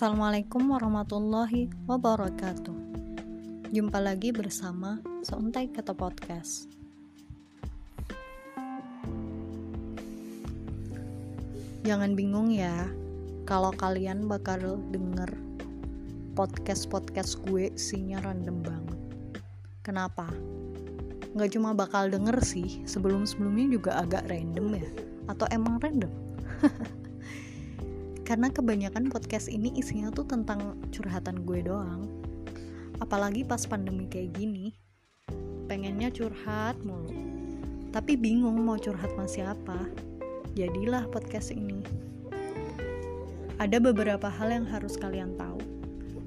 Assalamualaikum warahmatullahi wabarakatuh. Jumpa lagi bersama Seuntai Kata Podcast. Jangan bingung ya, kalau kalian bakal denger podcast-podcast gue isinya random banget. Kenapa? Gak cuma bakal denger sih, sebelum-sebelumnya juga agak random ya, atau emang random? karena kebanyakan podcast ini isinya tuh tentang curhatan gue doang. Apalagi pas pandemi kayak gini pengennya curhat mulu. Tapi bingung mau curhat sama siapa. Jadilah podcast ini. Ada beberapa hal yang harus kalian tahu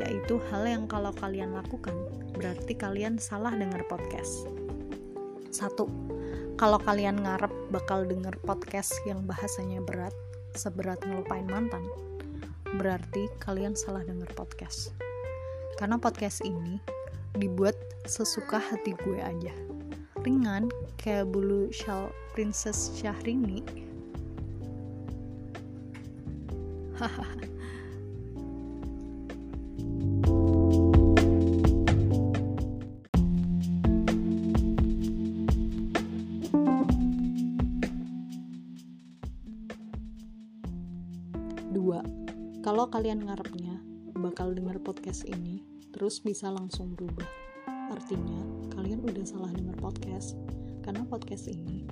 yaitu hal yang kalau kalian lakukan berarti kalian salah dengar podcast. Satu kalau kalian ngarep bakal denger podcast yang bahasanya berat seberat ngelupain mantan, berarti kalian salah denger podcast. Karena podcast ini dibuat sesuka hati gue aja. Ringan kayak bulu shawl Princess Syahrini. Hahaha. Dua, kalau kalian ngarepnya bakal denger podcast ini, terus bisa langsung berubah. Artinya, kalian udah salah denger podcast. Karena podcast ini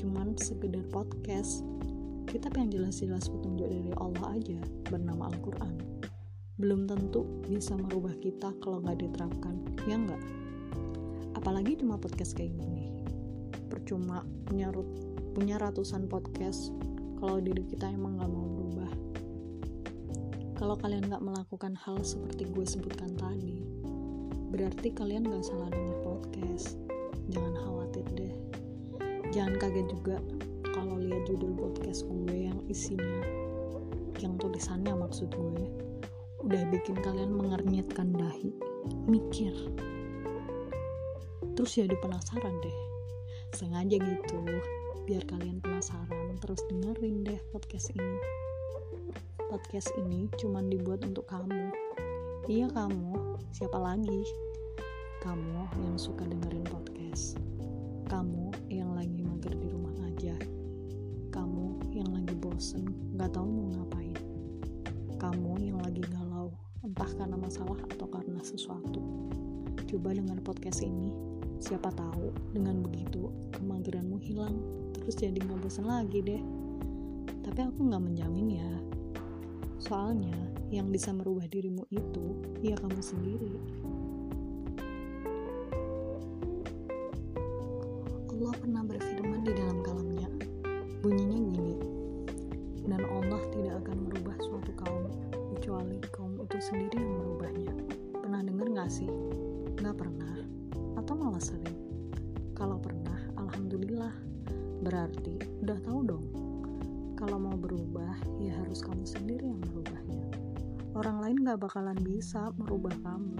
cuman sekedar podcast. Kitab yang jelas-jelas petunjuk dari Allah aja bernama Al-Quran. Belum tentu bisa merubah kita kalau nggak diterapkan, ya nggak? Apalagi cuma podcast kayak gini. Percuma punya, punya ratusan podcast kalau diri kita emang nggak mau berubah kalau kalian gak melakukan hal seperti gue sebutkan tadi, berarti kalian gak salah denger podcast. Jangan khawatir deh. Jangan kaget juga kalau lihat judul podcast gue yang isinya, yang tulisannya maksud gue, udah bikin kalian mengernyitkan dahi, mikir. Terus jadi penasaran deh. Sengaja gitu, biar kalian penasaran, terus dengerin deh podcast ini podcast ini cuma dibuat untuk kamu. Iya kamu, siapa lagi? Kamu yang suka dengerin podcast. Kamu yang lagi mager di rumah aja. Kamu yang lagi bosen, gak tahu mau ngapain. Kamu yang lagi galau, entah karena masalah atau karena sesuatu. Coba dengan podcast ini, siapa tahu dengan begitu kemageranmu hilang, terus jadi gak bosan lagi deh. Tapi aku gak menjamin ya, Soalnya, yang bisa merubah dirimu itu ya kamu sendiri. Allah pernah berfirman di dalam kalamnya. Bunyinya gini. Dan Allah tidak akan merubah suatu kaum kecuali kaum itu sendiri yang merubahnya. Pernah dengar gak sih? Gak pernah. Atau malah sering? Kalau pernah, Alhamdulillah. Berarti udah tahu dong kalau mau berubah, ya harus kamu sendiri yang merubahnya. Orang lain gak bakalan bisa merubah kamu.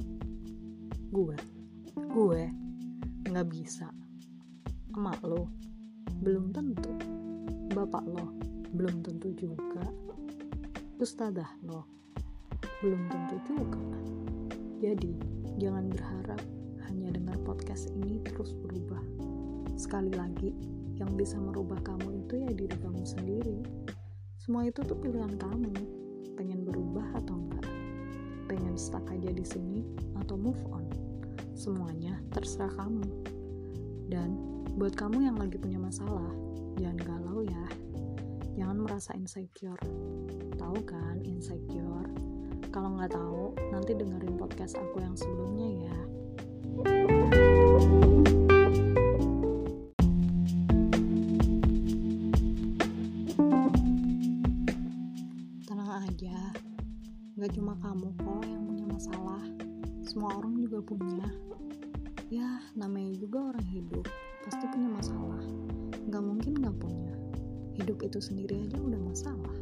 Gue, gue gak bisa. Emak lo, belum tentu. Bapak lo, belum tentu juga. Ustadzah lo, belum tentu juga. Jadi, jangan berharap hanya dengar podcast ini terus berubah. Sekali lagi, yang bisa merubah kamu itu ya diri kamu sendiri. Semua itu tuh pilihan kamu. Pengen berubah atau enggak? Pengen stuck aja di sini atau move on? Semuanya terserah kamu. Dan buat kamu yang lagi punya masalah jangan galau ya. Jangan merasa insecure. Tahu kan insecure? Kalau nggak tahu nanti dengerin podcast aku yang sebelumnya ya. Gak semua orang juga punya. Ya, namanya juga orang hidup, pasti punya masalah. Gak mungkin gak punya. Hidup itu sendiri aja udah masalah.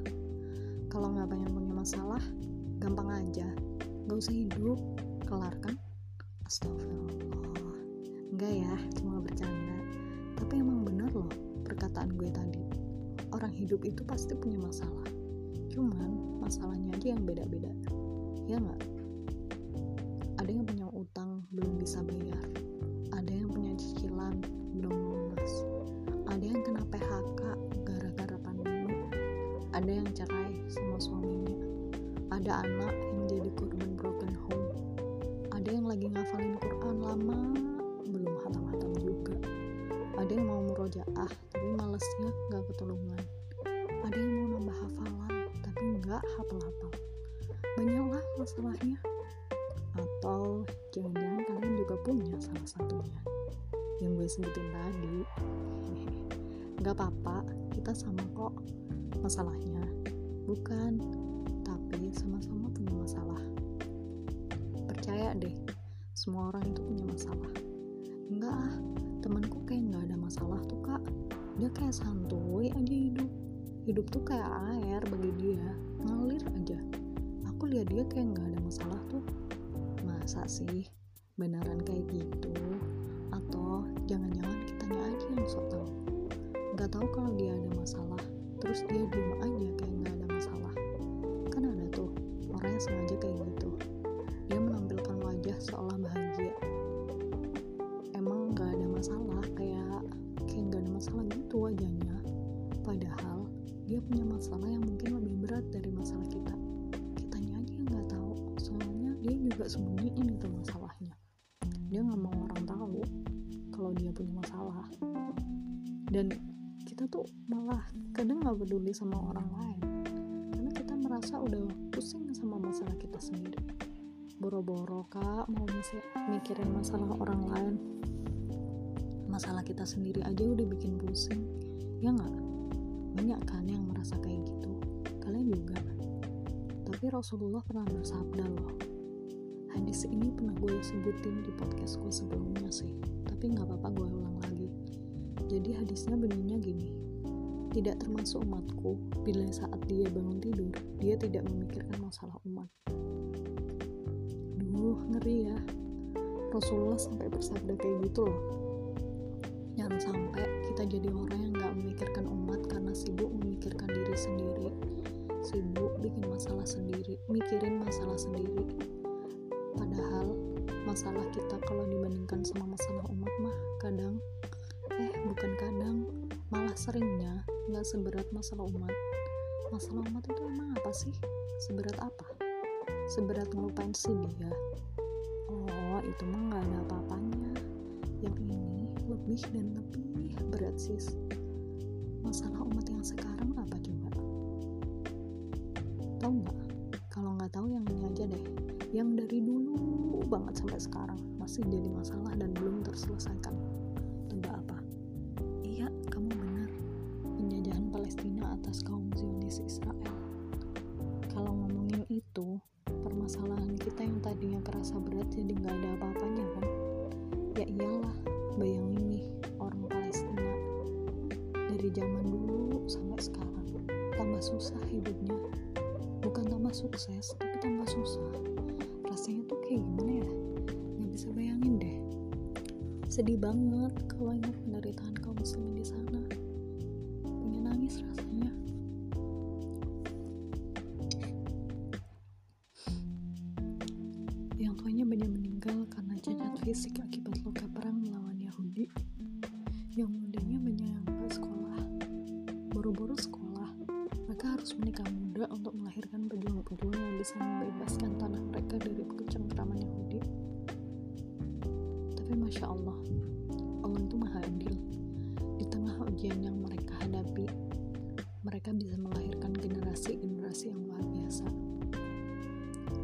Kalau gak pengen punya masalah, gampang aja. Gak usah hidup, kelar kan? Astagfirullah. Enggak ya, cuma bercanda. Tapi emang bener loh perkataan gue tadi. Orang hidup itu pasti punya masalah Cuman masalahnya aja yang beda-beda. ya nggak ada yang punya utang belum bisa bayar. Ada yang punya cicilan belum lunas ada yang kena PHK gara-gara pandemi. Ada yang cerai sama suaminya. Ada anak yang jadi korban broken home. Ada yang lagi ngafalin Quran lama belum hatam-hatam juga. Ada yang mau murojaah tapi malesnya gak ketulungan. Ada yang mau nambah hafalan tapi nggak hafal-hafal. Banyaklah masalahnya atau jangan-jangan kalian juga punya salah satunya. Yang gue sebutin tadi. Nggak apa-apa kita sama kok masalahnya. Bukan tapi sama-sama punya masalah. Percaya deh semua orang itu punya masalah. Enggak ah temanku kayak nggak ada masalah tuh kak. Dia kayak santuy aja hidup. Hidup tuh kayak air bagi dia ngalir aja. Aku lihat dia kayak nggak ada masalah tuh masa sih beneran kayak gitu. Atau jangan-jangan kitanya aja yang sok tahu. Nggak tahu kalau dia ada masalah terus dia diem aja kayak nggak ada masalah. Kan ada tuh orang yang sengaja kayak gitu. Dia menampilkan wajah seolah bahagia juga sembunyiin itu masalahnya. Dia nggak mau orang tahu kalau dia punya masalah. Dan kita tuh malah kadang nggak peduli sama orang lain. Karena kita merasa udah pusing sama masalah kita sendiri. Boro-boro kak mau mikirin masalah orang lain. Masalah kita sendiri aja udah bikin pusing. Ya nggak? Banyak kan yang merasa kayak gitu. Kalian juga. Tapi Rasulullah pernah bersabda loh hadis ini pernah gue sebutin di podcast gue sebelumnya sih tapi nggak apa-apa gue ulang lagi. Jadi hadisnya bunyinya gini tidak termasuk umatku bila saat dia bangun tidur dia tidak memikirkan masalah umat. Duh ngeri ya. Rasulullah sampai bersabda kayak gitu loh. Jangan sampai kita jadi orang yang gak memikirkan umat karena sibuk memikirkan diri sendiri. Sibuk bikin masalah sendiri mikirin masalah sendiri padahal masalah kita kalau dibandingkan sama masalah umat mah kadang eh bukan kadang malah seringnya nggak seberat masalah umat. Masalah umat itu emang apa sih? Seberat apa? Seberat ngelupain si dia oh itu mah nggak ada apa-apanya. Yang ini lebih dan lebih berat sis. Masalah umat yang sekarang apa coba? Tahu nggak? Kalau nggak tahu yang ini aja deh yang dari dulu banget sampai sekarang masih jadi masalah dan belum terselesaikan. Tebak apa? Iya kamu benar. Penjajahan Palestina atas kaum Zionis Israel. Kalau ngomongin itu permasalahan kita yang tadinya kerasa berat jadi nggak ada apa-apanya kan? Ya iyalah bayangin nih orang Palestina dari zaman dulu sampai sekarang. Tambah susah hidupnya. Bukan tambah sukses tapi tambah susah rasanya tuh kayak gimana ya? Nggak bisa bayangin deh. Sedih banget kalau ingat penderitaan kaum muslimin di sana. Pengen nangis rasanya. Yang tuanya banyak meninggal karena cacat fisik akibat luka perang melawan Yahudi. Yang mudanya banyak yang sekolah. Boro-boro sekolah. Mereka harus menikah bisa membebaskan tanah mereka dari kecengkraman Yahudi tapi Masya Allah Allah itu maha adil. Di tengah ujian yang mereka hadapi mereka bisa melahirkan generasi-generasi yang luar biasa.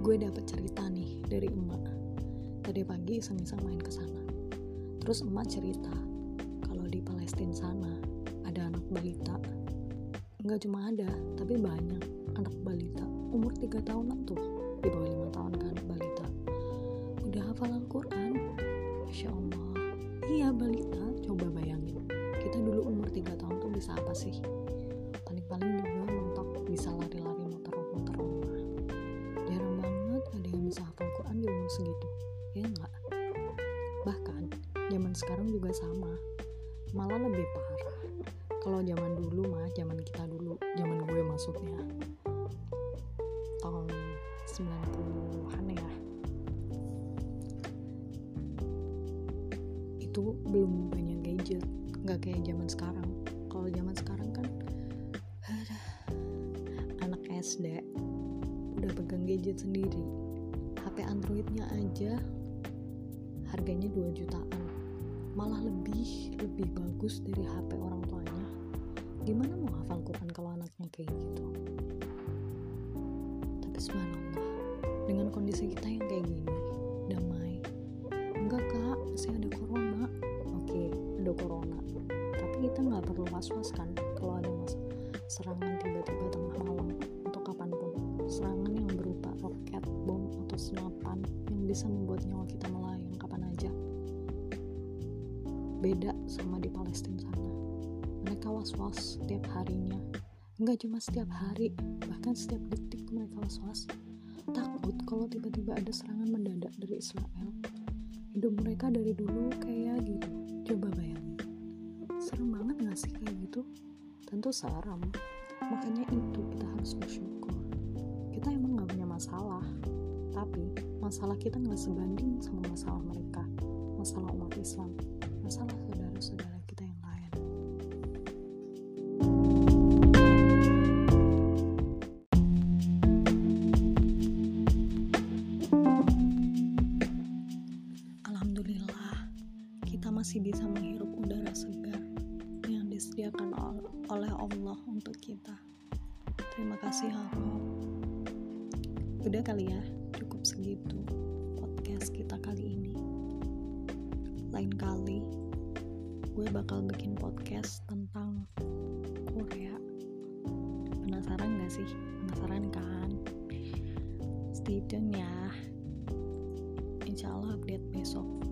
Gue dapat cerita nih dari emak. Tadi pagi iseng-iseng main ke sana. Terus emak cerita kalau di Palestina sana ada anak balita. Nggak cuma ada tapi banyak anak balita. Umur 3 tahunan tuh di bawah lima tahun kan balita. Udah hafal Al-Quran? Masya Allah. Iya balita. Coba bayangin kita dulu umur 3 tahun tuh bisa apa sih? Paling-paling juga mentok bisa lari-lari muter-muter rumah. Jarang banget ada yang bisa hafal Quran di umur segitu. Ya enggak? Bahkan zaman sekarang juga sama. Malah lebih parah. Kalau zaman dulu mah zaman kita nggak kayak zaman sekarang. Kalau zaman sekarang kan anak SD udah pegang gadget sendiri. HP Androidnya aja harganya 2 jutaan. Malah lebih lebih bagus dari HP orang tuanya. Gimana mau hafal Quran kalau anaknya kayak gitu? Tapi subhanallah dengan kondisi kita yang kayak gini damai enggak kak. Masih ada corona. Oke ada corona. Tapi kita nggak perlu was-was kan kalau ada mas serangan tiba-tiba tengah malam atau kapan pun. Serangan yang berupa roket bom atau senapan yang bisa membuat nyawa kita melayang kapan aja. Beda sama di Palestina sana. Mereka was-was setiap harinya. Nggak cuma setiap hari bahkan setiap detik mereka was-was. Takut kalau tiba-tiba ada serangan mendadak dari Israel hidup mereka dari dulu kayak gitu. Coba bayangin. Serem banget gak sih kayak gitu? Tentu serem. Makanya itu kita harus bersyukur. Kita emang gak punya masalah. Tapi masalah kita gak sebanding sama masalah mereka. Masalah umat Islam. Masalah saudara-saudara masih bisa menghirup udara segar yang disediakan oleh Allah untuk kita. Terima kasih Allah. Udah kali ya cukup segitu podcast kita kali ini. Lain kali gue bakal bikin podcast tentang Korea. Penasaran gak sih? Penasaran kan? Stay tune ya. Insya Allah update besok